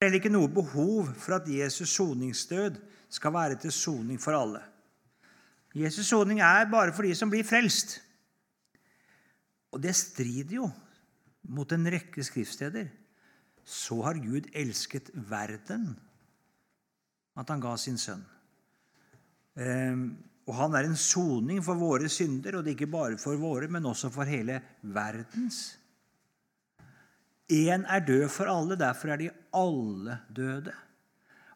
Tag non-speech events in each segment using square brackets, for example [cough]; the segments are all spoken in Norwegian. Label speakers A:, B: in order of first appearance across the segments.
A: Det er ikke noe behov for at Jesus' soningsdød skal være til soning for alle. Jesus' soning er bare for de som blir frelst. Og det strider jo mot en rekke skriftsteder. Så har Gud elsket verden at han ga sin sønn. Ehm, og han er en soning for våre synder, og det er ikke bare for våre, men også for hele verdens. Én er død for alle, derfor er de alle døde.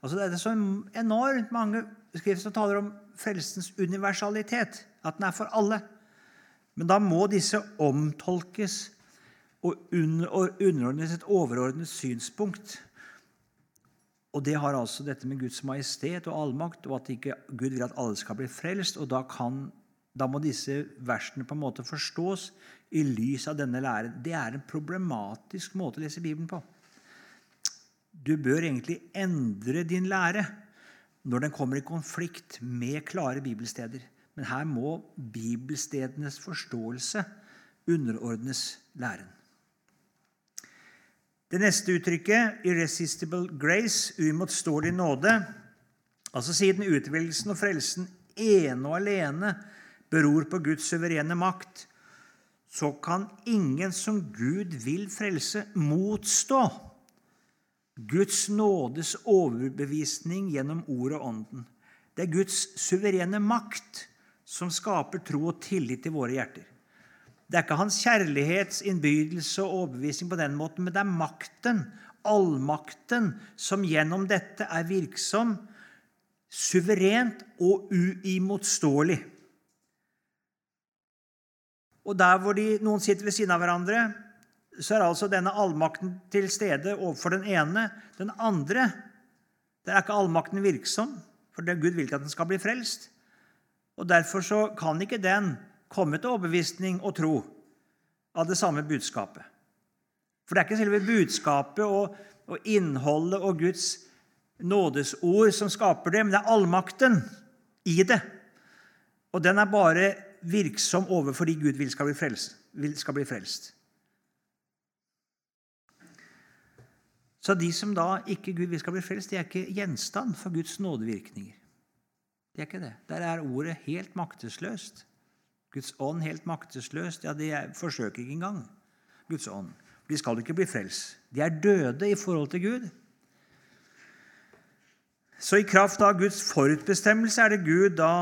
A: Altså Det er så enormt mange skrifter som taler om frelsens universalitet, at den er for alle. Men da må disse omtolkes og underordnes et overordnet synspunkt. Og det har altså dette med Guds majestet og allmakt, og at ikke Gud vil at alle skal bli frelst. og da, kan, da må disse versene på en måte forstås i lys av denne læren. Det er en problematisk måte å lese Bibelen på. Du bør egentlig endre din lære når den kommer i konflikt med klare bibelsteder. Men her må bibelstedenes forståelse underordnes læren. Det neste uttrykket, 'irresistible grace', uimotståelig nåde, altså siden utvelgelsen og frelsen ene og alene beror på Guds suverene makt, så kan ingen som Gud vil frelse, motstå Guds nådes overbevisning gjennom ordet og ånden. Det er Guds suverene makt som skaper tro og tillit i våre hjerter. Det er ikke hans kjærlighetsinnbydelse og overbevisning på den måten, men det er makten, allmakten, som gjennom dette er virksom, suverent og uimotståelig. Og der hvor de, noen sitter ved siden av hverandre, så er altså denne allmakten til stede overfor den ene. Den andre der er ikke allmakten virksom, for det er Gud vil ikke at den skal bli frelst. Og Derfor så kan ikke den komme til overbevisning og tro av det samme budskapet. For det er ikke selve budskapet og, og innholdet og Guds nådesord som skaper det, men det er allmakten i det. Og den er bare virksom overfor de Gud vil skal bli frelst. Skal bli frelst. Så de som da ikke Gud vil skal bli frelst, de er ikke gjenstand for Guds nådevirkninger. De er ikke det. Der er ordet helt maktesløst. Guds ånd helt maktesløst. Ja, de forsøker ikke engang Guds ånd. De skal ikke bli frelst. De er døde i forhold til Gud. Så i kraft av Guds forutbestemmelse er det Gud da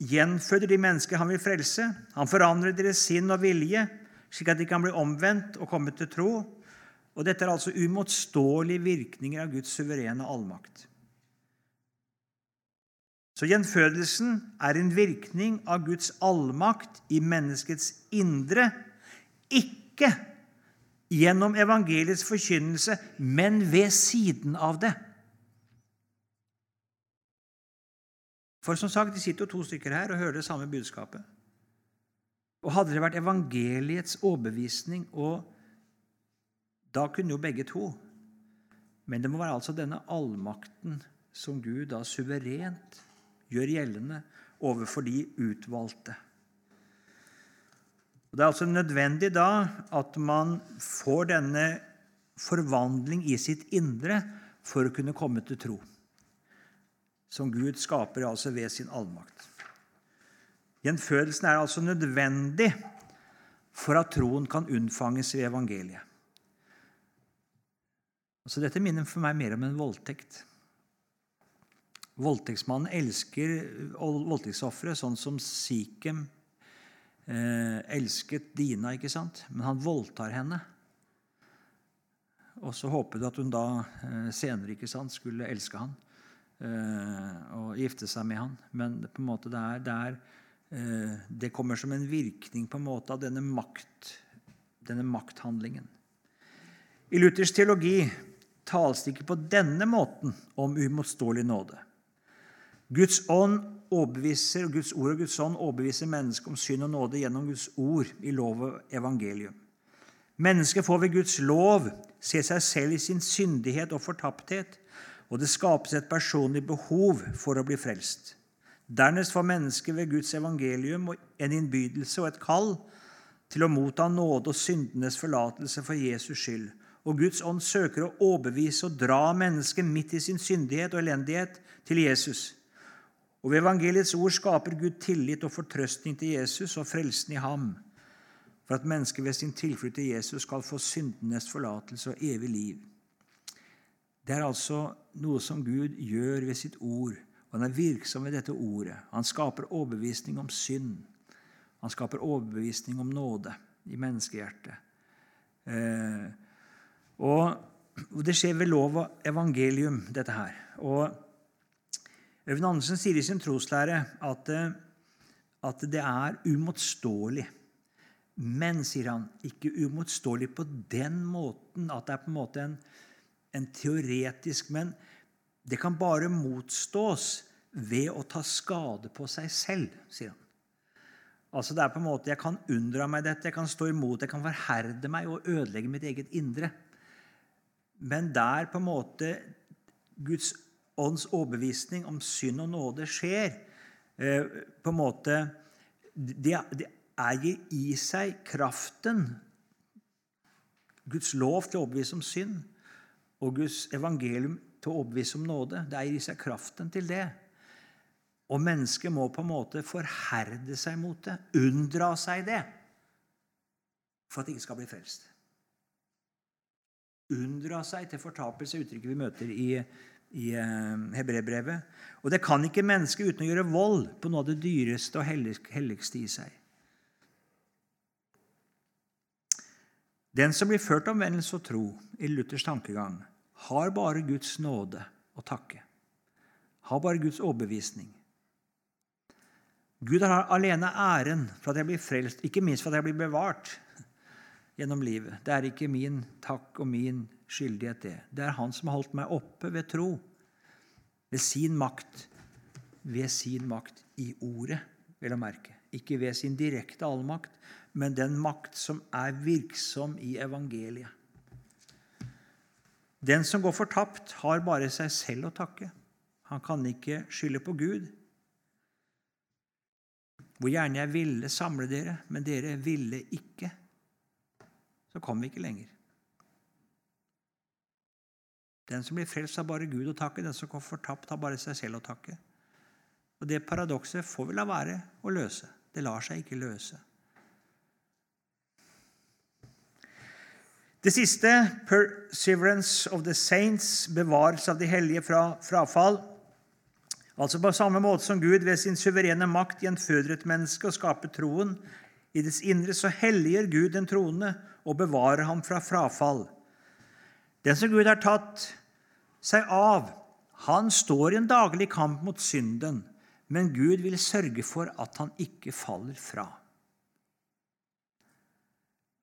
A: gjenføder de mennesker han vil frelse. Han forandrer deres sinn og vilje, slik at de kan bli omvendt og komme til tro. Og Dette er altså umotståelige virkninger av Guds suverene allmakt. Så gjenfødelsen er en virkning av Guds allmakt i menneskets indre, ikke gjennom evangeliets forkynnelse, men ved siden av det. For som sagt, De sitter jo to stykker her og hører det samme budskapet. Og Hadde det vært evangeliets overbevisning, og da kunne jo begge to Men det må være altså denne allmakten som Gud da suverent gjør gjeldende overfor de utvalgte. Det er altså nødvendig da at man får denne forvandling i sitt indre for å kunne komme til tro, som Gud skaper altså ved sin allmakt. Gjenfødelsen er altså nødvendig for at troen kan unnfanges ved evangeliet. Altså dette minner for meg mer om en voldtekt. Voldtektsmannen elsker voldtektsofferet, sånn som Sikhem eh, elsket Dina, ikke sant? Men han voldtar henne. Og så håpet at hun da eh, senere ikke sant, skulle elske han eh, og gifte seg med han. Men på en måte det, er, det, er, eh, det kommer som en virkning på en måte av denne, makt, denne makthandlingen. I Luthers teologi tales det ikke på denne måten om umotståelig nåde. Guds ånd overbeviser, Guds ord og Guds ånd overbeviser mennesket om synd og nåde gjennom Guds ord i lov og evangelium. Mennesket får ved Guds lov se seg selv i sin syndighet og fortapthet, og det skapes et personlig behov for å bli frelst. Dernest får mennesket ved Guds evangelium en innbydelse og et kall til å motta nåde og syndenes forlatelse for Jesus skyld, Og Guds ånd søker å overbevise og dra mennesket midt i sin syndighet og elendighet til Jesus. Og ved evangeliets ord skaper Gud tillit og fortrøstning til Jesus og frelsen i ham, for at mennesket ved sin tilflukt til Jesus skal få syndenes forlatelse og evig liv. Det er altså noe som Gud gjør ved sitt ord, og han er virksom ved dette ordet. Han skaper overbevisning om synd. Han skaper overbevisning om nåde i menneskehjertet. Eh, og, det skjer ved lov og evangelium, dette her. Og Øyvind Andersen sier i sin troslære at, eh, at det er umotståelig. Men, sier han, ikke umotståelig på den måten at det er på en måte en, en teoretisk Men det kan bare motstås ved å ta skade på seg selv, sier han. Altså det er på en måte, Jeg kan unndra meg dette, jeg kan stå imot, jeg kan forherde meg og ødelegge mitt eget indre. Men der på en måte Guds ånds overbevisning om synd og nåde skjer eh, på en måte, Det, det eier i seg kraften Guds lov til å overbevise om synd og Guds evangelium til å overbevise om nåde. Det er i seg kraften til det. Og mennesket må på en måte forherde seg mot det, unndra seg det, for at det ikke skal bli frelst. Unndra seg til fortapelse, uttrykket vi møter i, i hebreerbrevet. Hebrebrevet. Og det kan ikke mennesket uten å gjøre vold på noe av det dyreste og helligste i seg. Den som blir ført omvendelse og tro i Luthers tankegang, har bare Guds nåde å takke. Har bare Guds overbevisning. Gud har alene æren for at jeg blir frelst, ikke minst for at jeg blir bevart gjennom livet. Det er ikke min takk og min skyldighet, det. Det er Han som har holdt meg oppe ved tro, ved sin makt. Ved sin makt i ordet, vel å merke. Ikke ved sin direkte allmakt, men den makt som er virksom i evangeliet. Den som går fortapt, har bare seg selv å takke. Han kan ikke skylde på Gud. Hvor gjerne jeg ville samle dere, men dere ville ikke. Så kom vi ikke lenger. Den som blir frelst, har bare Gud å takke. Den som går fortapt, har bare seg selv å takke. Og Det paradokset får vi la være å løse. Det lar seg ikke løse. Det siste, 'perseverance of the saints', bevarelse av de hellige fra frafall. Altså på samme måte som Gud ved sin suverene makt gjenføder et menneske og skaper troen i dets indre, så helliger Gud den troende og bevarer ham fra frafall. Den som Gud har tatt seg av, han står i en daglig kamp mot synden, men Gud vil sørge for at han ikke faller fra.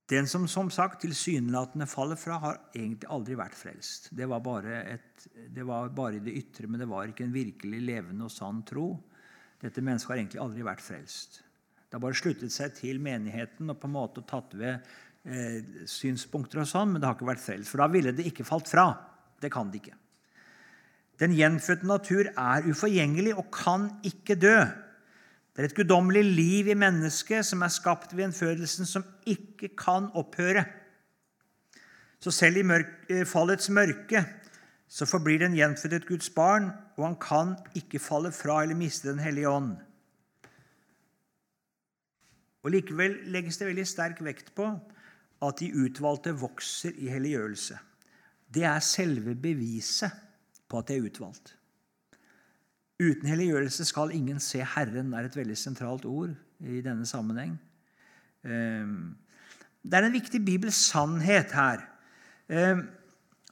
A: Den som som sagt tilsynelatende faller fra, har egentlig aldri vært frelst. Det var, bare et, det var bare i det ytre, men det var ikke en virkelig levende og sann tro. Dette mennesket har egentlig aldri vært frelst. Det har bare sluttet seg til menigheten og på en måte tatt ved eh, synspunkter og sånn, men det har ikke vært frelst. For da ville det ikke falt fra. Det kan det ikke. Den gjenfødte natur er uforgjengelig og kan ikke dø. Det er et guddommelig liv i mennesket som er skapt ved gjenfødelsen, som ikke kan opphøre. Så selv i mørk, fallets mørke så forblir den gjenfødte et Guds barn, og han kan ikke falle fra eller miste Den hellige ånd. Og Likevel legges det veldig sterk vekt på at de utvalgte vokser i helliggjørelse. Det er selve beviset på at de er utvalgt. Uten helliggjørelse skal ingen se Herren, er et veldig sentralt ord i denne sammenheng. Ehm, det er en viktig bibelsk sannhet her ehm,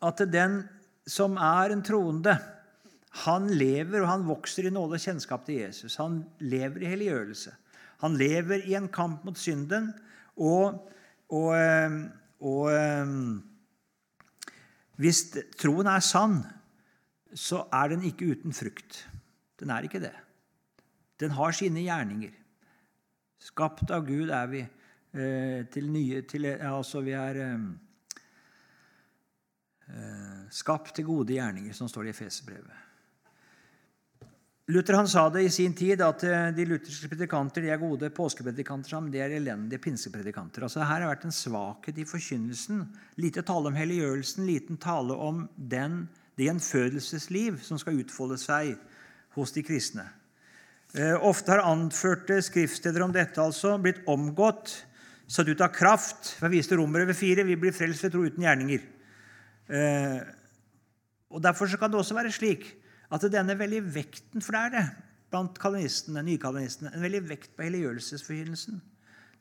A: at den som er en troende, han lever og han vokser i nåde og kjennskap til Jesus. Han lever i helliggjørelse. Han lever i en kamp mot synden. Og, og, ehm, og hvis troen er sann, så er den ikke uten frukt. Den er ikke det. Den har sine gjerninger. Skapt av Gud er vi eh, til nye til, Altså, vi er eh, eh, skapt til gode gjerninger, som står det i Efeserbrevet. Luther han sa det i sin tid at eh, de lutherske predikanter de er gode påskepredikanter, men de er elendige pinsepredikanter. Altså, her har vært en svakhet i forkynnelsen. Lite tale om helliggjørelsen, liten tale om den, det gjenfødelsesliv som skal utfolde seg hos de kristne. Eh, ofte har anførte skriftsteder om dette altså blitt omgått, satt ut av kraft. Jeg viste Romer over fire. Vi blir frelst ved tro uten gjerninger. Eh, og Derfor kan det også være slik at denne veldig vekten For det er det blant kalvinistene, nykalvinistene. En veldig vekt på helliggjørelsesforkynnelsen.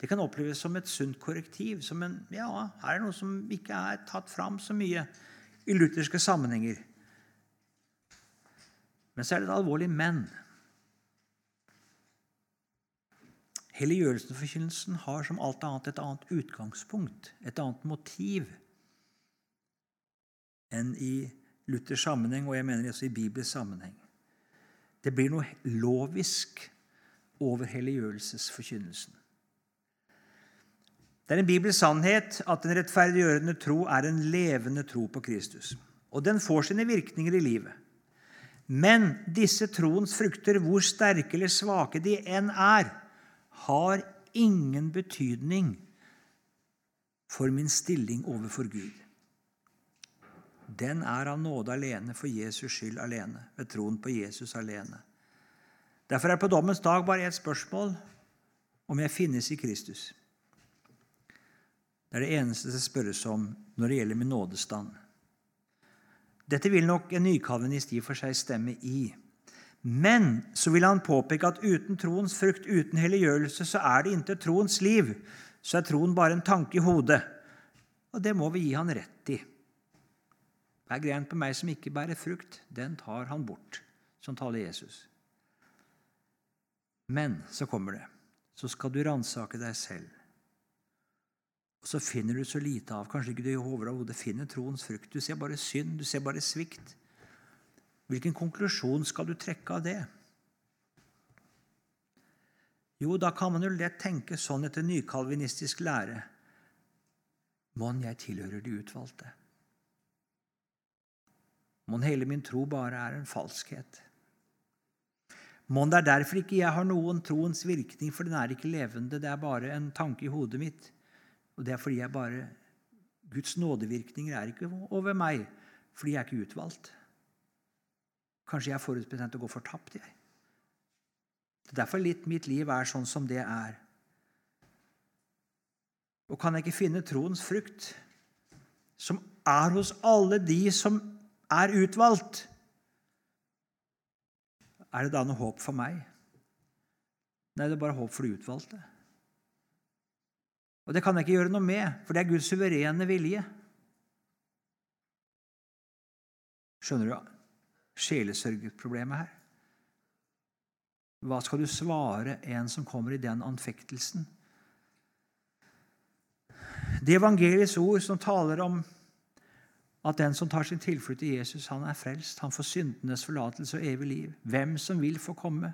A: Det kan oppleves som et sunt korrektiv. som en, ja, Her er noe som ikke er tatt fram så mye i lutherske sammenhenger. Men så er det et alvorlig men. Helliggjørelsesforkynnelsen har som alt annet et annet utgangspunkt, et annet motiv, enn i Luthers sammenheng, og jeg mener også i Bibels sammenheng. Det blir noe lovisk over helliggjørelsesforkynnelsen. Det er en bibelsk sannhet at en rettferdiggjørende tro er en levende tro på Kristus. Og den får sine virkninger i livet. Men disse troens frukter, hvor sterke eller svake de enn er, har ingen betydning for min stilling overfor Gud den er av nåde alene, for Jesus skyld alene, ved troen på Jesus alene. Derfor er på dommens dag bare ett spørsmål om jeg finnes i Kristus. Er det eneste det spørres om når det gjelder min nådestand. Dette vil nok en nykalvinist i for seg stemme i. Men så vil han påpeke at uten troens frukt, uten helliggjørelse, så er det ikke troens liv. Så er troen bare en tanke i hodet. Og det må vi gi han rett i. Hver gren på meg som ikke bærer frukt, den tar han bort. Sånn taler Jesus. Men så kommer det. Så skal du ransake deg selv. Og så finner du så lite av Kanskje ikke du i hodet finner troens frukt. Du ser bare synd, du ser bare svikt. Hvilken konklusjon skal du trekke av det? Jo, da kan man jo lett tenke sånn etter nykalvinistisk lære. Mon jeg tilhører de utvalgte? Mon hele min tro bare er en falskhet? Mon det er derfor ikke jeg har noen troens virkning, for den er ikke levende. Det er bare en tanke i hodet mitt. Og det er fordi jeg bare Guds nådevirkninger er ikke over meg, fordi jeg er ikke utvalgt. Kanskje jeg er forutbestemt å gå fortapt, jeg. Det er derfor litt mitt liv er sånn som det er. Og kan jeg ikke finne troens frukt, som er hos alle de som er utvalgt, er det da noe håp for meg? Nei, det er bare håp for de utvalgte. Og det kan jeg ikke gjøre noe med, for det er Guds suverene vilje. Skjønner du sjelesørgeproblemet her? Hva skal du svare en som kommer i den anfektelsen? Det evangeliets ord som taler om at den som tar sin tilflukt til Jesus, han er frelst. Han får syndenes forlatelse og evig liv. Hvem som vil få komme.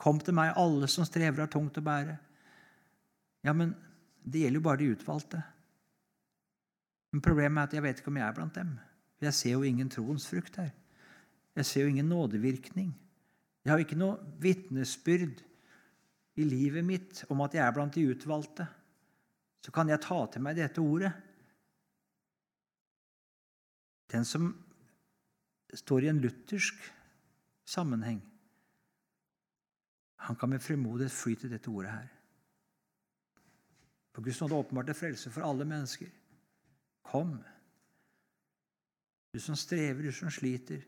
A: Kom til meg, alle som strever har tungt å bære. Ja, men det gjelder jo bare de utvalgte. Men Problemet er at jeg vet ikke om jeg er blant dem. Jeg ser jo ingen troens frukt her. Jeg ser jo ingen nådevirkning. Jeg har ikke noe vitnesbyrd i livet mitt om at jeg er blant de utvalgte. Så kan jeg ta til meg dette ordet den som står i en luthersk sammenheng, han kan med frimodighet fly til dette ordet her. For Guds nåde åpenbart er frelse for alle mennesker. Kom, du som strever, du som sliter,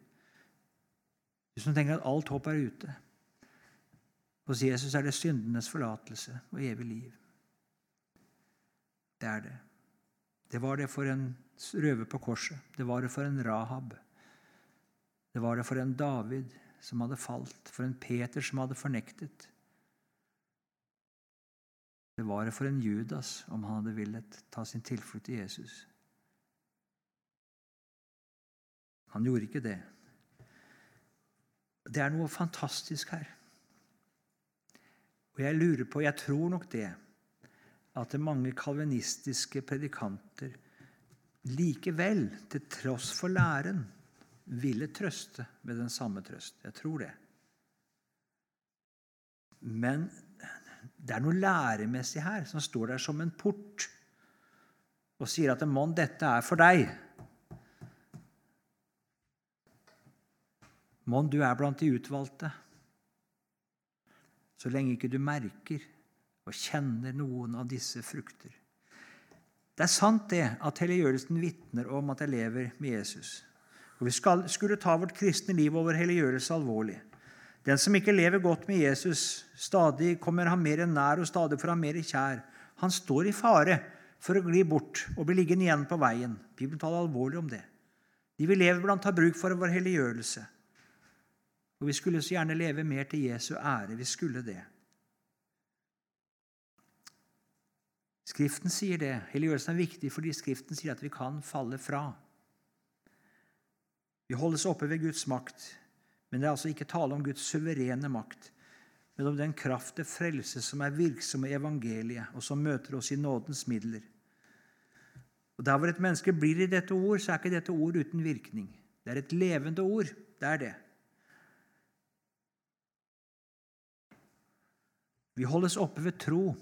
A: du som tenker at alt håp er ute. Hos Jesus er det syndenes forlatelse og evig liv. Det er det. Det var det for en røver på korset. Det var det for en Rahab. Det var det for en David som hadde falt, for en Peter som hadde fornektet. Det var det for en Judas om han hadde villet ta sin tilflukt til Jesus. Han gjorde ikke det. Det er noe fantastisk her. Og jeg lurer på, jeg tror nok det, at det mange kalvinistiske predikanter likevel, til tross for læren, ville trøste med den samme trøst. Jeg tror det. Men det er noe læremessig her som står der som en port og sier at mon, dette er for deg. Mon du er blant de utvalgte. Så lenge ikke du merker og kjenner noen av disse frukter. Det er sant det at helliggjørelsen vitner om at jeg lever med Jesus. Og Vi skal, skulle ta vårt kristne liv over helliggjørelse alvorlig. Den som ikke lever godt med Jesus, stadig kommer han mer nær og stadig får han mer kjær. Han står i fare for å gli bort og bli liggende igjen på veien. Bibelen taler alvorlig om det. De vi lever blant, har bruk for vår helliggjørelse. Og vi skulle så gjerne leve mer til Jesu ære. Vi skulle det. Skriften sier det. Helliggjørelsen er viktig fordi Skriften sier at vi kan falle fra. Vi holdes oppe ved Guds makt, men det er altså ikke tale om Guds suverene makt, men om den kraft til frelse som er virksom i evangeliet, og som møter oss i nådens midler. Og Der hvor et menneske blir i dette ord, så er ikke dette ord uten virkning. Det er et levende ord. Det er det. Vi holdes oppe ved tro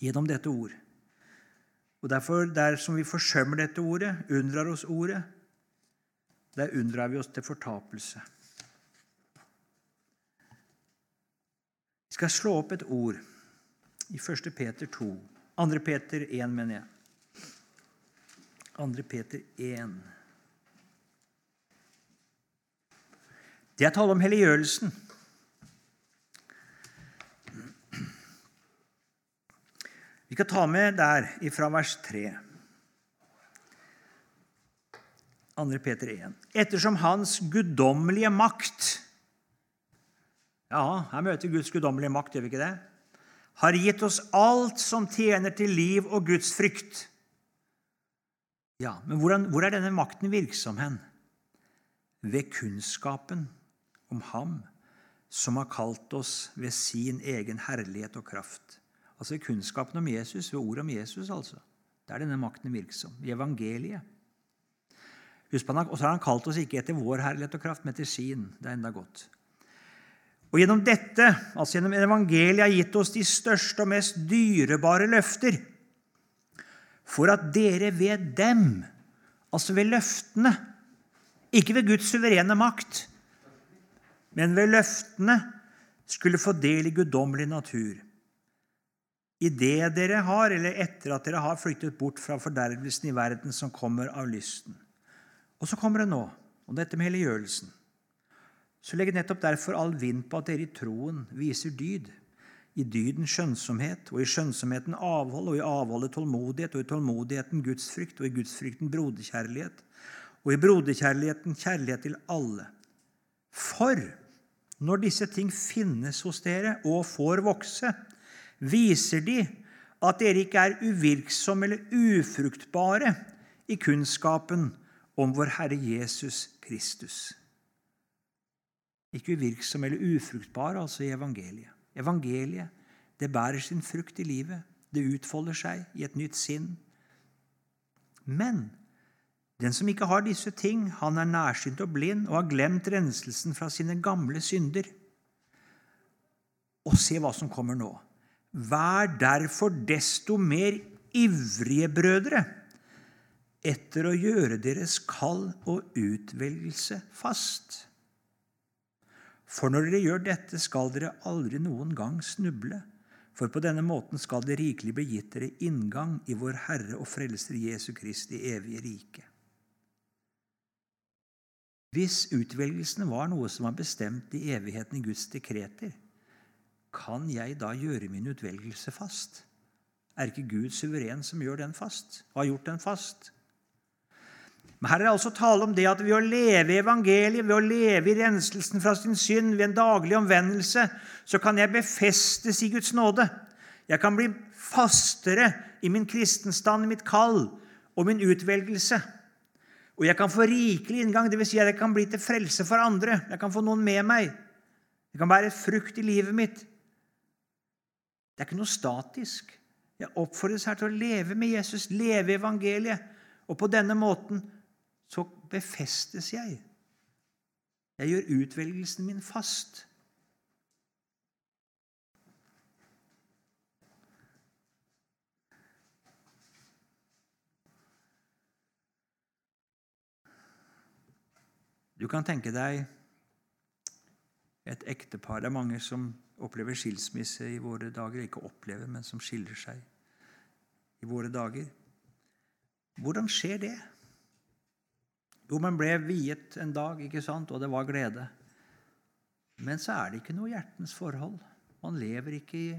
A: gjennom dette ord. Og derfor, Dersom vi forsømmer dette ordet, unndrar oss ordet, der unndrar vi oss til fortapelse. Vi skal slå opp et ord i 1. Peter 2. 2. Peter 1, mener jeg. 2. Peter 1. Det er tale om helliggjørelsen. Vi skal ta med der fra vers 3. 2. Peter 1. Ettersom Hans guddommelige makt Ja, her møter Guds guddommelige makt, gjør vi ikke det? Har gitt oss alt som tjener til liv og Guds frykt. Ja, Men hvordan, hvor er denne makten virksom hen? Ved kunnskapen om Ham som har kalt oss ved sin egen herlighet og kraft. Altså ved kunnskapen om Jesus, ved ordet om Jesus, altså. Det er denne makten virksom. I evangeliet. Husk på, Og så har han kalt oss ikke etter vår herlighet og kraft, men etter sin. Det er enda godt. Og gjennom dette, altså gjennom evangeliet, har gitt oss de største og mest dyrebare løfter. For at dere ved dem, altså ved løftene, ikke ved Guds suverene makt, men ved løftene, skulle få del i guddommelig natur i det dere har, eller etter at dere har flyktet bort fra fordervelsen i verden som kommer av lysten. Og så kommer det nå, om dette med helliggjørelsen. Så legger nettopp derfor all vind på at dere i troen viser dyd. I dyden skjønnsomhet, og i skjønnsomheten avhold, og i avholdet tålmodighet, og i tålmodigheten gudsfrykt, og i gudsfrykten broderkjærlighet, og i broderkjærligheten kjærlighet til alle. For når disse ting finnes hos dere og får vokse, viser de at dere ikke er uvirksomme eller ufruktbare i kunnskapen om vår Herre Jesus Kristus. Ikke uvirksom eller ufruktbar, altså i evangeliet. Evangeliet det bærer sin frukt i livet. Det utfolder seg i et nytt sinn. Men den som ikke har disse ting, han er nærsynt og blind og har glemt renselsen fra sine gamle synder. Og se hva som kommer nå. Vær derfor desto mer ivrige, brødre, etter å gjøre deres kall og utvelgelse fast. For når dere gjør dette, skal dere aldri noen gang snuble, for på denne måten skal det rikelig bli gitt dere inngang i vår Herre og Frelser Jesu Kristi evige rike. Hvis utvelgelsen var noe som var bestemt i evigheten i Guds dekreter, kan jeg da gjøre min utvelgelse fast? Er ikke Gud suveren som gjør den fast, og har gjort den fast? Men Her er det altså tale om det at ved å leve i evangeliet, ved å leve i renselsen fra sin synd, ved en daglig omvendelse, så kan jeg befestes i Guds nåde. Jeg kan bli fastere i min kristenstand, i mitt kall og min utvelgelse. Og jeg kan få rikelig inngang, dvs. Si at jeg kan bli til frelse for andre. Jeg kan få noen med meg. Det kan være et frukt i livet mitt. Det er ikke noe statisk. Jeg oppfordres her til å leve med Jesus, leve evangeliet. Og på denne måten så befestes jeg. Jeg gjør utvelgelsen min fast. Du kan tenke deg et ektepar Det er mange som opplever skilsmisse i våre dager. Ikke opplever, men som skiller seg i våre dager. Hvordan skjer det? Jo, man ble viet en dag, ikke sant, og det var glede. Men så er det ikke noe hjertens forhold. Man lever ikke i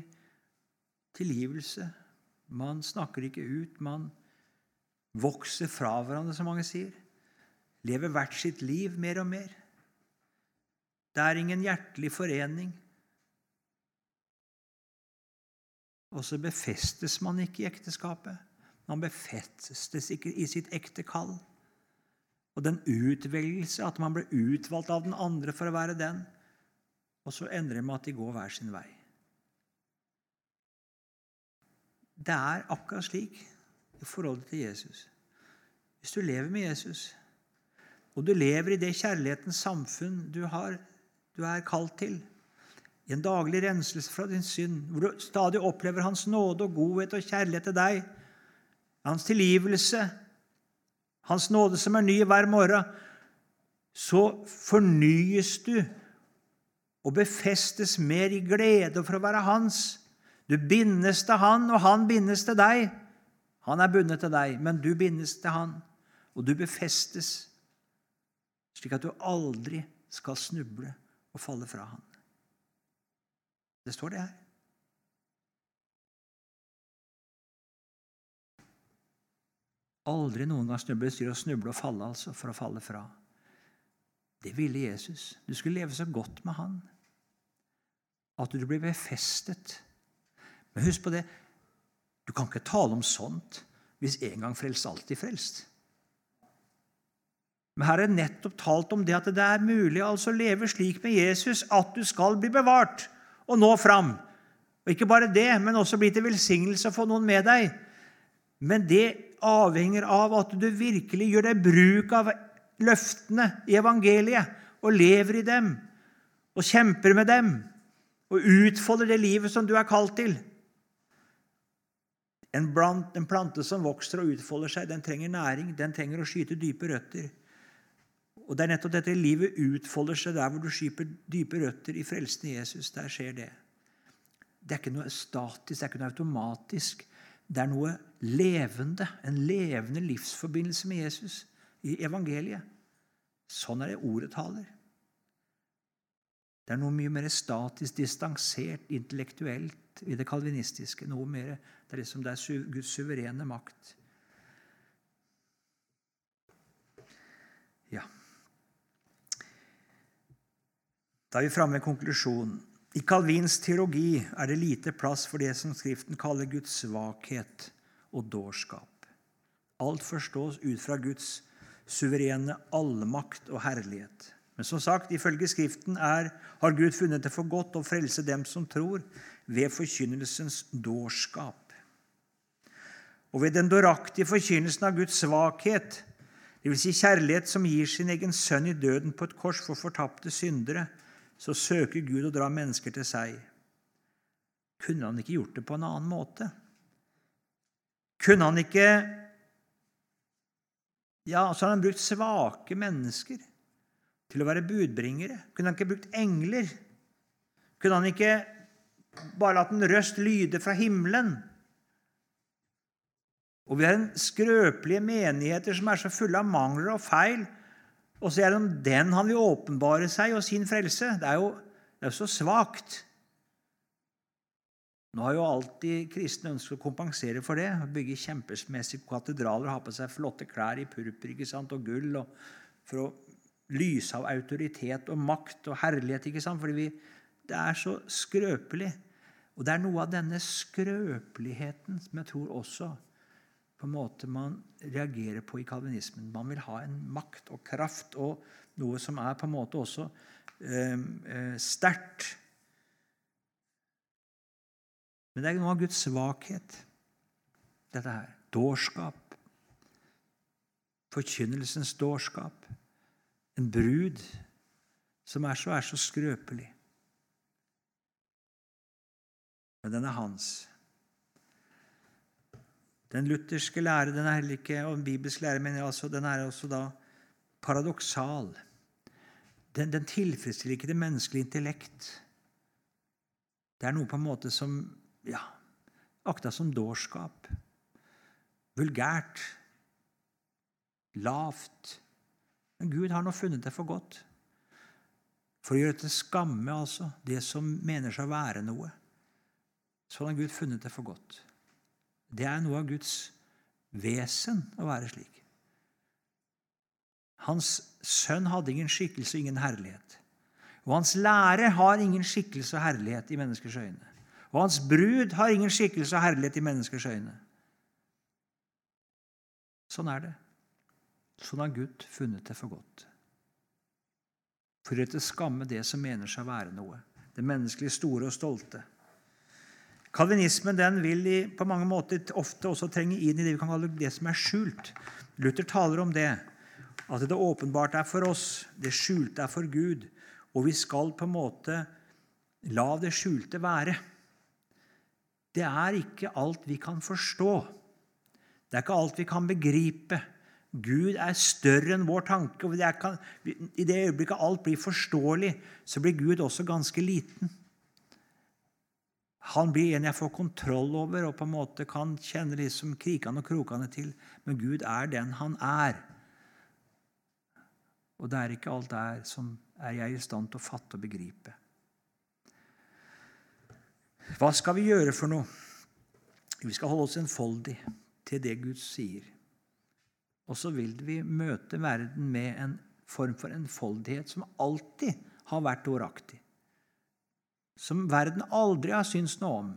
A: tilgivelse. Man snakker ikke ut. Man vokser fra hverandre, som mange sier. Lever hvert sitt liv mer og mer. Det er ingen hjertelig forening. Og så befestes man ikke i ekteskapet. Man befestes ikke i sitt ekte kall. Og den utvelgelse, at man ble utvalgt av den andre for å være den, og så endrer det med at de går hver sin vei. Det er akkurat slik i forholdet til Jesus. Hvis du lever med Jesus, og du lever i det kjærlighetens samfunn du, har, du er kalt til, i en daglig renselse fra din synd, hvor du stadig opplever Hans nåde og godhet og kjærlighet til deg, Hans tilgivelse, Hans nåde som er ny hver morgen, så fornyes du og befestes mer i glede for å være Hans. Du bindes til Han, og Han bindes til deg. Han er bundet til deg, men du bindes til Han, og du befestes, slik at du aldri skal snuble og falle fra Han. Det står det her. Aldri noen gang snuble. Det å snuble og falle, altså, for å falle fra. Det ville Jesus. Du skulle leve så godt med han at du blir befestet. Men husk på det du kan ikke tale om sånt hvis en gang frelst, alltid frelst. Men her er nettopp talt om det at det er mulig altså å leve slik med Jesus at du skal bli bevart og nå fram. Og ikke bare det, men også bli til velsignelse å få noen med deg. Men det avhenger av at du virkelig gjør deg bruk av løftene i evangeliet og lever i dem og kjemper med dem og utfolder det livet som du er kalt til. En, blant, en plante som vokser og utfolder seg, den trenger næring. Den trenger å skyte dype røtter. Og Det er nettopp dette livet utfolder seg der hvor du skyper dype røtter i frelsen i Jesus. Der skjer det. Det er ikke noe statisk, det er ikke noe automatisk. Det er noe levende, en levende livsforbindelse med Jesus i evangeliet. Sånn er det ordet taler. Det er noe mye mer statisk, distansert, intellektuelt i det kalvinistiske. Noe mer, Det er liksom det er Guds suverene makt. Ja. Da er vi framme ved konklusjonen. I Calvins teologi er det lite plass for det som Skriften kaller Guds svakhet og dårskap. Alt forstås ut fra Guds suverene allmakt og herlighet. Men som sagt, ifølge Skriften er, har Gud funnet det for godt å frelse dem som tror, ved forkynnelsens dårskap. Og ved den dåraktige forkynnelsen av Guds svakhet, dvs. Si kjærlighet som gir sin egen sønn i døden på et kors for fortapte syndere, så søker Gud å dra mennesker til seg. Kunne han ikke gjort det på en annen måte? Kunne han ikke Ja, så har han brukt svake mennesker til å være budbringere. Kunne han ikke brukt engler? Kunne han ikke bare latt en røst lyde fra himmelen? Og vi har en skrøpelige menigheter som er så fulle av mangler og feil og så er det om den han vil åpenbare seg og sin frelse. Det er jo, det er jo så svakt. Nå har jo alltid kristne ønsket å kompensere for det. Bygge kjempesmessige katedraler, ha på seg flotte klær i purpur og gull og, for å lyse av autoritet og makt og herlighet. ikke sant? Fordi vi, det er så skrøpelig. Og det er noe av denne skrøpeligheten som jeg tror også på en måte man reagerer på i kalvinismen. Man vil ha en makt og kraft og noe som er på en måte også eh, sterkt. Men det er noe av Guds svakhet, dette her. Dårskap. Forkynnelsens dårskap. En brud som er så, er så skrøpelig. Men den er hans. Den lutherske lære den er heller ikke, og en bibelsk lære mener jeg altså, den er også da paradoksal. den, den tilfredsstiller ikke det menneskelige intellekt. Det er noe på en måte som ja, akta som dårskap. Vulgært. Lavt. Men Gud har nå funnet det for godt. For å gjøre til skamme altså, det som mener seg å være noe. Så har Gud funnet det for godt. Det er noe av Guds vesen å være slik. Hans sønn hadde ingen skikkelse og ingen herlighet. Og hans lære har ingen skikkelse og herlighet i menneskers øyne. Og hans brud har ingen skikkelse og herlighet i menneskers øyne. Sånn er det. Sånn har Gud funnet det for godt. For å til skamme det som mener seg å være noe. Det menneskelige store og stolte. Kalvinismen den vil på mange måter ofte også trenge inn i det vi kan kalle det som er skjult. Luther taler om det. At det åpenbart er for oss, det skjulte er for Gud. Og vi skal på en måte la det skjulte være. Det er ikke alt vi kan forstå. Det er ikke alt vi kan begripe. Gud er større enn vår tanke. og det kan, I det øyeblikket alt blir forståelig, så blir Gud også ganske liten. Han blir en jeg får kontroll over og på en måte kan kjenne liksom krikene og krokene til. Men Gud er den han er. Og det er ikke alt der som er jeg i stand til å fatte og begripe. Hva skal vi gjøre for noe? Vi skal holde oss enfoldig til det Gud sier. Og så vil vi møte verden med en form for enfoldighet som alltid har vært åraktig. Som verden aldri har syntes noe om.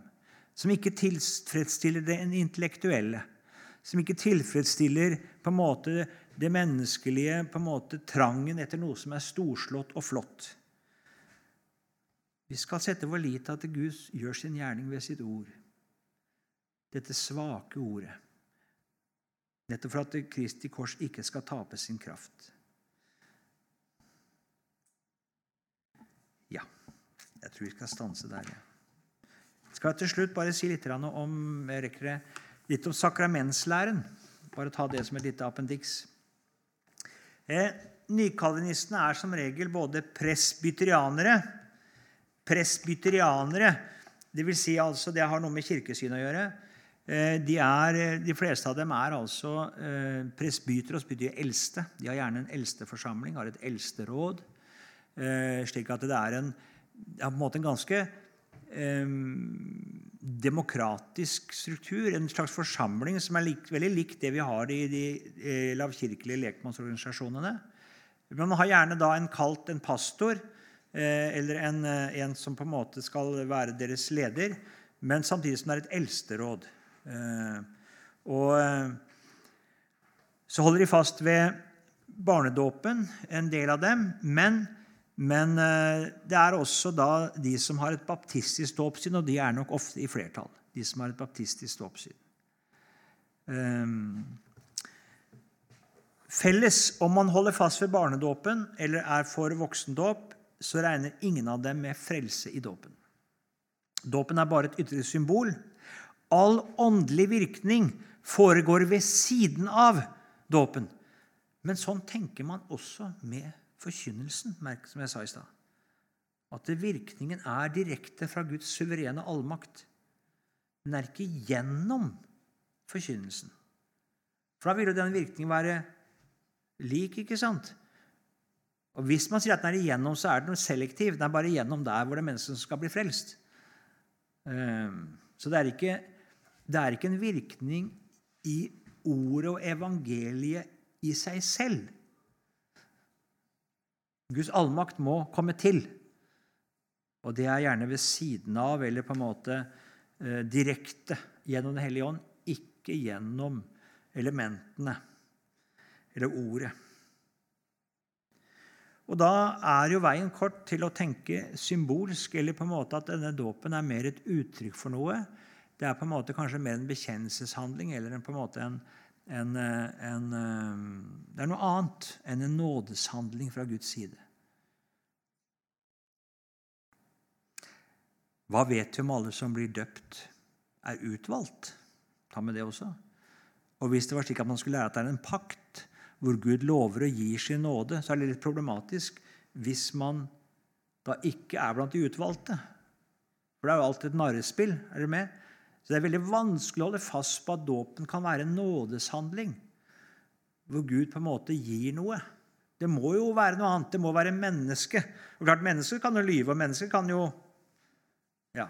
A: Som ikke tilfredsstiller det intellektuelle. Som ikke tilfredsstiller på en måte det menneskelige på en måte trangen etter noe som er storslått og flott. Vi skal sette vår lit til at Gud gjør sin gjerning ved sitt ord. Dette svake ordet. Nettopp for at Kristi kors ikke skal tape sin kraft. Ja, jeg tror vi skal stanse der. Jeg skal til slutt bare si litt om, litt om sakramentslæren. Bare ta det som et lite appendiks. Eh, nykalvinistene er som regel både presbyterianere Presbyterianere, dvs. Si altså, det har noe med kirkesyn å gjøre. Eh, de, er, de, fleste av dem er altså eh, presbytere, som betyr eldste. De har gjerne en eldsteforsamling, har et eldsteråd. Eh, slik at det er en, det på en måte en ganske eh, demokratisk struktur, en slags forsamling som er lik, veldig lik det vi har i de eh, lavkirkelige lekmannsorganisasjonene. Man har gjerne da en kalt en pastor eh, eller en, eh, en, som på en måte skal være deres leder, men samtidig som det er et eldsteråd. Eh, og eh, så holder de fast ved barnedåpen, en del av dem, men men eh, det er også da de som har et baptistisk dåpssyn, og de er nok ofte i flertall. de som har et baptistisk dåpssyn. Felles om man holder fast ved barnedåpen eller er for voksendåp, så regner ingen av dem med frelse i dåpen. Dåpen er bare et ytre symbol. All åndelig virkning foregår ved siden av dåpen. Men sånn tenker man også med forkynnelsen, merk som jeg sa i stad. At virkningen er direkte fra Guds suverene allmakt. Den er ikke gjennom forkynnelsen. For da vil jo den virkningen være lik, ikke sant? Og Hvis man sier at den er igjennom, så er den selektiv. Den er bare igjennom der hvor det er mennesker som skal bli frelst. Ehm, så det er ikke, det er ikke en virkning i ordet og evangeliet i seg selv. Guds allmakt må komme til. Og det er gjerne ved siden av eller på en måte eh, direkte gjennom Den hellige ånd, ikke gjennom elementene eller ordet. Og Da er jo veien kort til å tenke symbolsk, eller på en måte at denne dåpen er mer et uttrykk for noe. Det er på en måte kanskje mer en bekjennelseshandling eller på en måte en, en, eh, en, eh, Det er noe annet enn en nådeshandling fra Guds side. Hva vet vi om alle som blir døpt, er utvalgt? Ta med det også. Og Hvis det var slik at man skulle lære at det er en pakt hvor Gud lover og gir sin nåde, så er det litt problematisk. hvis man da ikke er blant de utvalgte. For det er jo alltid et narrespill. Er dere med? Så det er veldig vanskelig å holde fast på at dåpen kan være en nådeshandling, hvor Gud på en måte gir noe. Det må jo være noe annet. Det må være menneske. Og klart, Mennesker kan jo lyve, og mennesker kan jo Ja.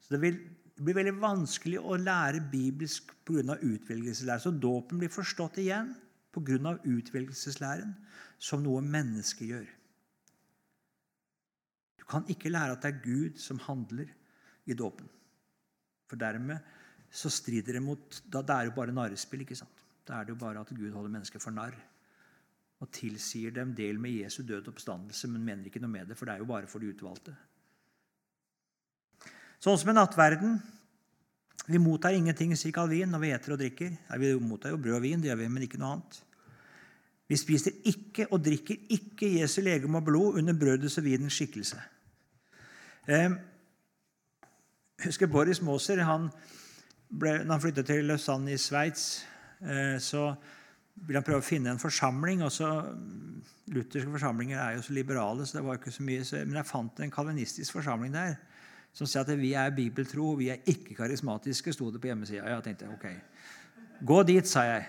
A: Så det, vil, det blir veldig vanskelig å lære bibelsk pga. utvelgelseslære. Så dåpen blir forstått igjen pga. utvelgelseslæren som noe mennesket gjør. Du kan ikke lære at det er Gud som handler i dåpen. For dermed så strider det mot Da det er jo bare narrespill. ikke sant? Da er det jo bare at Gud holder mennesker for narr og tilsier dem del med Jesu død oppstandelse, men mener ikke noe med det, for det er jo bare for de utvalgte. Sånn som i nattverden. Vi mottar ingenting, sier Calvin, når vi eter og drikker. Ja, vi mottar jo brød og vin, det gjør vi, men ikke noe annet. Vi spiser ikke og drikker ikke Jesu legeme og blod under brødets og vinens skikkelse. Eh, husker Boris Moser han ble, når han flyttet til Lausanne i Sveits, eh, så ville han prøve å finne en forsamling. og så Lutherske forsamlinger er jo så liberale, så det var ikke så mye. Men jeg fant en kalvinistisk forsamling der som sier at vi er bibeltro, vi er ikke karismatiske, sto det på hjemmesida. Jeg tenkte ok, gå dit, sa jeg.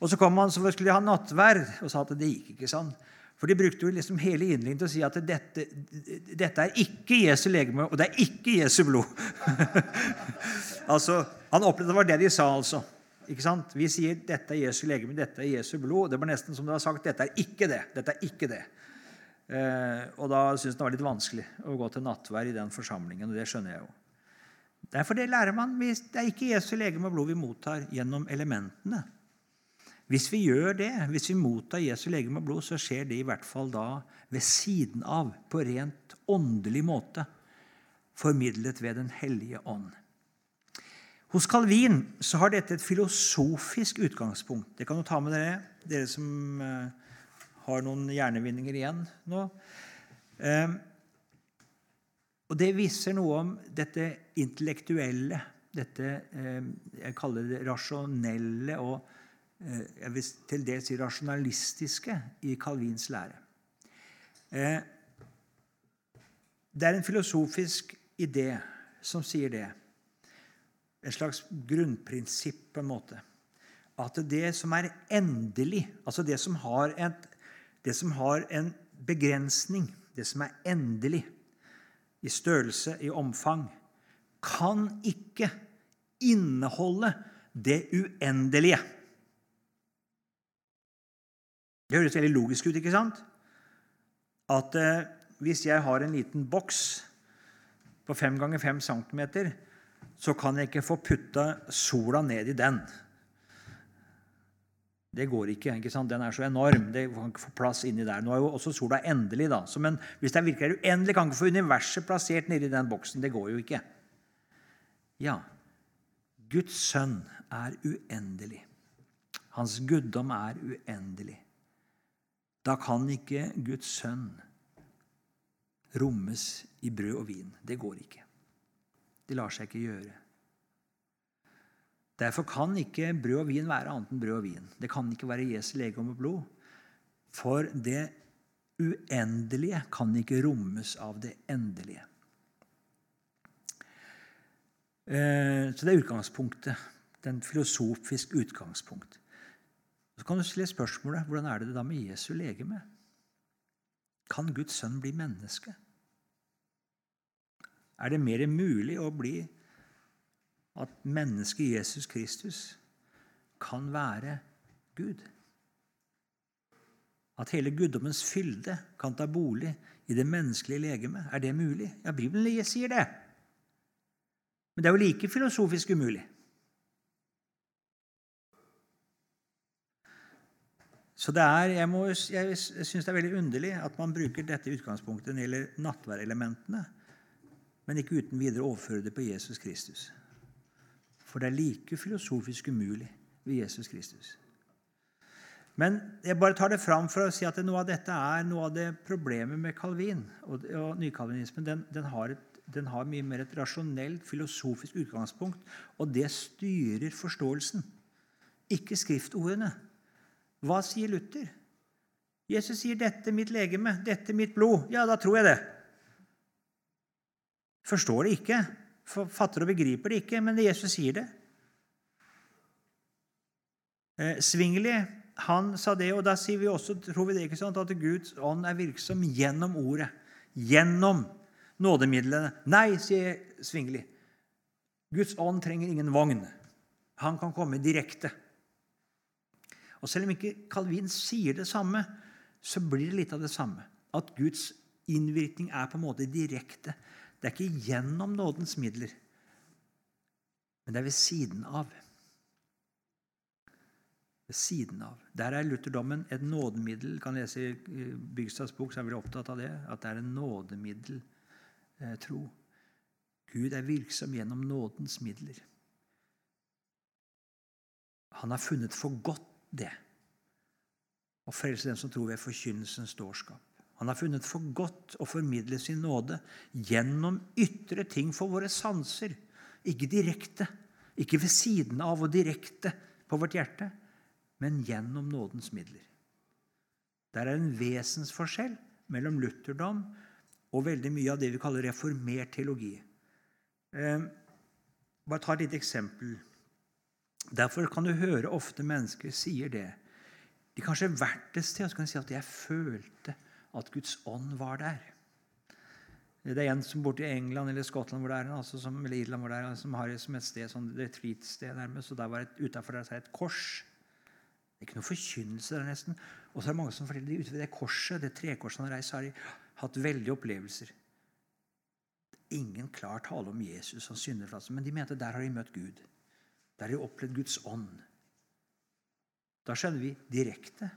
A: Og så kom han, så skulle de ha nattverd, og sa at det gikk ikke sånn. For de brukte jo liksom hele innledningen til å si at dette, dette er ikke Jesu legeme, og det er ikke Jesu blod. [laughs] altså, Han opplevde det var det de sa, altså. Ikke sant? Vi sier 'dette er Jesu legeme, dette er Jesu blod'. Det var nesten som det var sagt 'dette er ikke det'. Dette er ikke det. Eh, og da syntes han det var litt vanskelig å gå til nattvær i den forsamlingen. og det skjønner jeg jo. Derfor det lærer man. Det er ikke Jesu legeme og blod vi mottar gjennom elementene. Hvis vi gjør det, hvis vi mottar Jesu legeme og blod, så skjer det i hvert fall da ved siden av, på rent åndelig måte, formidlet ved Den hellige ånd. Hos Calvin så har dette et filosofisk utgangspunkt. Det kan du ta med dere, dere som eh, har noen hjernevinninger igjen nå. Eh, og Det viser noe om dette intellektuelle, dette eh, jeg kaller det rasjonelle og jeg vil til dels si rasjonalistiske i Calvins lære. Det er en filosofisk idé som sier det et slags grunnprinsipp, på en måte. At det som er endelig, altså det som har, et, det som har en begrensning, det som er endelig i størrelse, i omfang, kan ikke inneholde det uendelige. Det høres veldig logisk ut, ikke sant? At eh, hvis jeg har en liten boks på 5 ganger 5 cm, så kan jeg ikke få putta sola ned i den. Det går ikke. ikke sant? Den er så enorm. Det kan ikke få plass inni der. Nå er jo også sola endelig, da. Så, men hvis det virkelig er uendelig, kan ikke få universet plassert nedi den boksen. Det går jo ikke. Ja, Guds sønn er uendelig. Hans guddom er uendelig. Da kan ikke Guds sønn rommes i brød og vin. Det går ikke. Det lar seg ikke gjøre. Derfor kan ikke brød og vin være annet enn brød og vin. Det kan ikke være Jesu legeme og blod. For det uendelige kan ikke rommes av det endelige. Eh, så det er utgangspunktet. Den filosofisk utgangspunkt. Så kan du stille spørsmålet hvordan er det da med Jesu legeme? Kan Guds sønn bli menneske? er det mer mulig å bli at mennesket Jesus Kristus kan være Gud. At hele guddommens fylde kan ta bolig i det menneskelige legemet. Er det mulig? Ja, Bibelen sier det. Men det er jo like filosofisk umulig. Så det er, Jeg, må, jeg syns det er veldig underlig at man bruker dette utgangspunktet når det gjelder nattværelementene men ikke uten videre overføre det på Jesus Kristus. For det er like filosofisk umulig ved Jesus Kristus. Men jeg bare tar det fram for å si at noe av dette er noe av det problemet med Calvin og, og nykalvinismen. Den, den, har den har mye mer et rasjonelt, filosofisk utgangspunkt, og det styrer forståelsen. Ikke skriftordene. Hva sier Luther? Jesus sier 'dette mitt legeme, dette mitt blod'. Ja, da tror jeg det. Forstår det ikke, fatter og begriper det ikke, men Jesus sier det. Eh, Svingli han sa det, og da sier vi også, tror vi det ikke sant, at Guds ånd er virksom gjennom ordet. Gjennom nådemidlene. Nei, sier Svingli. Guds ånd trenger ingen vogn. Han kan komme direkte. Og Selv om ikke Calvin sier det samme, så blir det litt av det samme. At Guds innvirkning er på en måte direkte. Det er ikke gjennom nådens midler, men det er ved siden av. Ved siden av. Der er lutherdommen et nådemiddel. kan lese i Bygstads bok, så er veldig opptatt av det. At det er en nådemiddel eh, tro. Gud er virksom gjennom nådens midler. Han har funnet for godt det å frelse den som tror ved forkynnelsens dårskap. Han har funnet for godt å formidle sin nåde gjennom ytre ting for våre sanser. Ikke direkte, ikke ved siden av og direkte på vårt hjerte, men gjennom nådens midler. Der er en vesensforskjell mellom lutherdom og veldig mye av det vi kaller reformert teologi. Eh, bare ta et lite eksempel. Derfor kan du høre ofte mennesker sier det. De kanskje har til, og så kan de si at 'jeg følte at Guds ånd var der'. Det er en som borte i England eller Skottland hvor det er, altså som, eller Irland hvor det er, som har det som et sted, sånn retreat-sted nærmest. og der var et, Utafor der er et kors. Det er ikke noe forkynnelse der, nesten. Og så er det mange som forteller at ute ved det korset, det trekorset han har reist, har de hatt veldige opplevelser. Ingen klar tale om Jesus som synderplass, men de mente der har de møtt Gud. Der har de opplevd Guds ånd. Da skjønner vi direkte,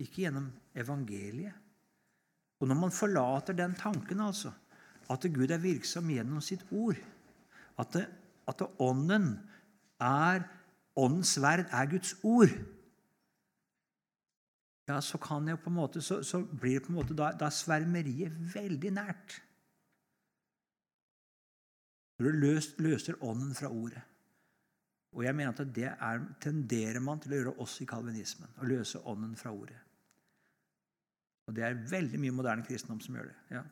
A: ikke gjennom evangeliet. Og når man forlater den tanken, altså, at Gud er virksom gjennom sitt ord, at, det, at det ånden er Åndens sverd er Guds ord, ja, så kan jeg på en måte, så, så blir det på en måte da, da svermeriet veldig nært. Når du løs, løser ånden fra ordet. Og jeg mener at det er, tenderer man til å gjøre oss i kalvinismen. Å løse ånden fra ordet. Og det er veldig mye moderne kristendom som gjør det. ja.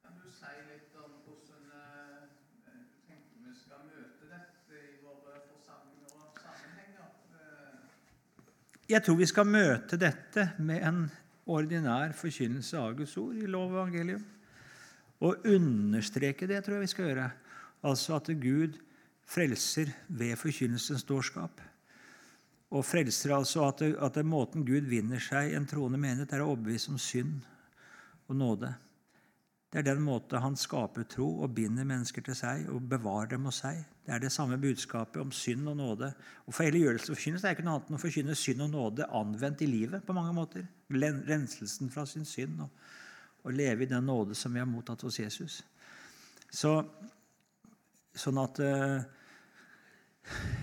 B: Kan du si litt om hvordan du tenker vi skal møte dette i våre forsamlinger og sammenhenger? Uh,
A: jeg tror vi skal møte dette med en ordinær forkynnelse av Guds ord i lov og evangelium. Og understreke det tror jeg vi skal gjøre. Altså at Gud frelser ved forkynnelsens dårskap. Og frelser altså at, det, at det måten Gud vinner seg en troende menighet, er å overbevise om synd og nåde. Det er den måte han skaper tro og binder mennesker til seg og bevarer dem hos seg. Det er det samme budskapet om synd og nåde. Og For hele gjørelsesforkynnelse er ikke noe annet enn å forkynne synd og nåde anvendt i livet på mange måter. Renselsen fra sin synd og, og leve i den nåde som vi har mottatt hos Jesus. Så, sånn at uh,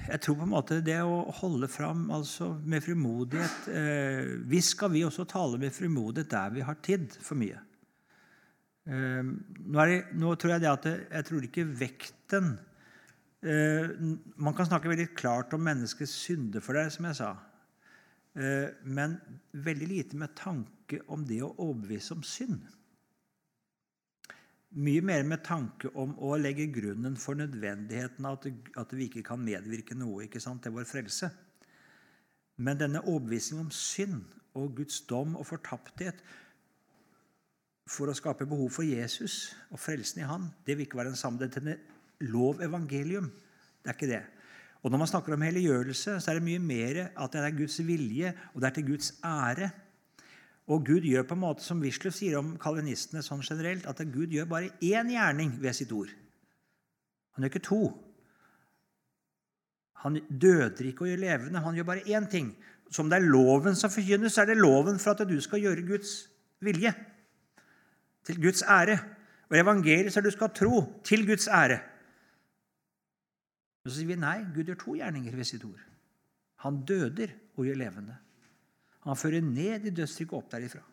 A: jeg tror på en måte det å holde fram altså med frimodighet eh, Visst skal vi også tale med frimodighet der vi har tid for mye. Eh, nå, det, nå, tror jeg det at det, jeg tror ikke vekten eh, Man kan snakke veldig klart om menneskets synde for deg, som jeg sa. Eh, men veldig lite med tanke om det å overbevise om synd. Mye mer med tanke om å legge grunnen for nødvendigheten av at, vi ikke kan medvirke noe til vår frelse. Men denne overbevisningen om synd og Guds dom og fortapthet for å skape behov for Jesus og frelsen i Han, det vil ikke være den samme. Det er lov evangelium. Det er ikke det. Og Når man snakker om helliggjørelse, så er det mye mer at det er Guds vilje, og det er til Guds ære. Og Gud gjør på en måte som Wisløff sier om kalvinistene sånn generelt, at Gud gjør bare én gjerning ved sitt ord. Han gjør ikke to. Han døder ikke og gjør levende. Han gjør bare én ting. Så om det er loven som forkynnes, så er det loven for at du skal gjøre Guds vilje. Til Guds ære. Og evangeliet så er du skal tro til Guds ære. Og så sier vi nei, Gud gjør to gjerninger ved sitt ord. Han døder og gjør levende. Han fører ned i dødsriket og opp derifra.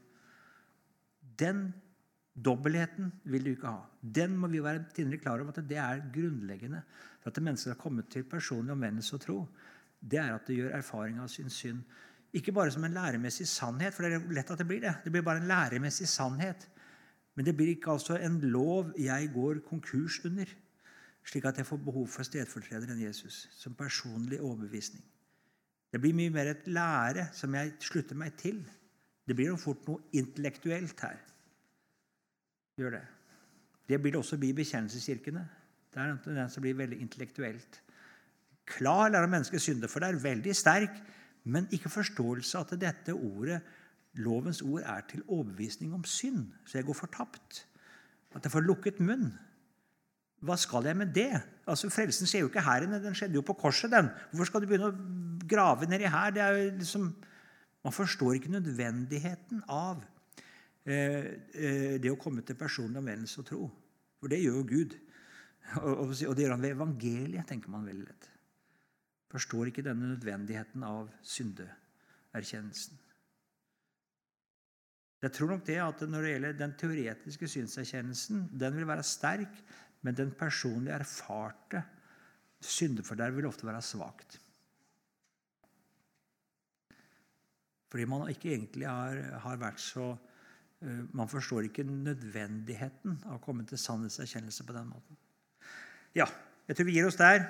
A: Den dobbeltheten vil du ikke ha. Den må vi være tindrig klar over at det er grunnleggende for at mennesker har kommet til personlig omvendelse og tro. Det er at det gjør erfaring av sin synd Ikke bare som en læremessig sannhet, for det er lett at det blir det. Det blir bare en læremessig sannhet. Men det blir ikke altså en lov jeg går konkurs under, slik at jeg får behov for stedfortrederen Jesus som personlig overbevisning. Det blir mye mer et lære som jeg slutter meg til. Det blir jo fort noe intellektuelt her. Gjør det. Det blir det også i bekjennelseskirkene. Det er en tendens til å bli veldig intellektuelt. Klar lære om menneskets synder, for det er veldig sterk, men ikke forståelse at dette ordet, lovens ord, er til overbevisning om synd, så jeg går fortapt. At jeg får lukket munn. Hva skal jeg med det? Altså, Frelsen skjer jo ikke her inne, den skjedde jo på korset. den. Hvorfor skal du begynne å grave nedi her? Det er jo liksom, Man forstår ikke nødvendigheten av eh, eh, det å komme til personlig omvendelse og tro. For det gjør jo Gud. Og, og, og det gjør han ved evangeliet, tenker man veldig lett forstår ikke denne nødvendigheten av syndeerkjennelsen. Jeg tror nok det at Når det gjelder den teoretiske synserkjennelsen, den vil være sterk, men den personlig erfarte syndeforderv vil ofte være svakt. Fordi man ikke egentlig har, har vært så uh, Man forstår ikke nødvendigheten av å komme til sannhetserkjennelse på den måten. Ja, jeg tror vi gir oss der.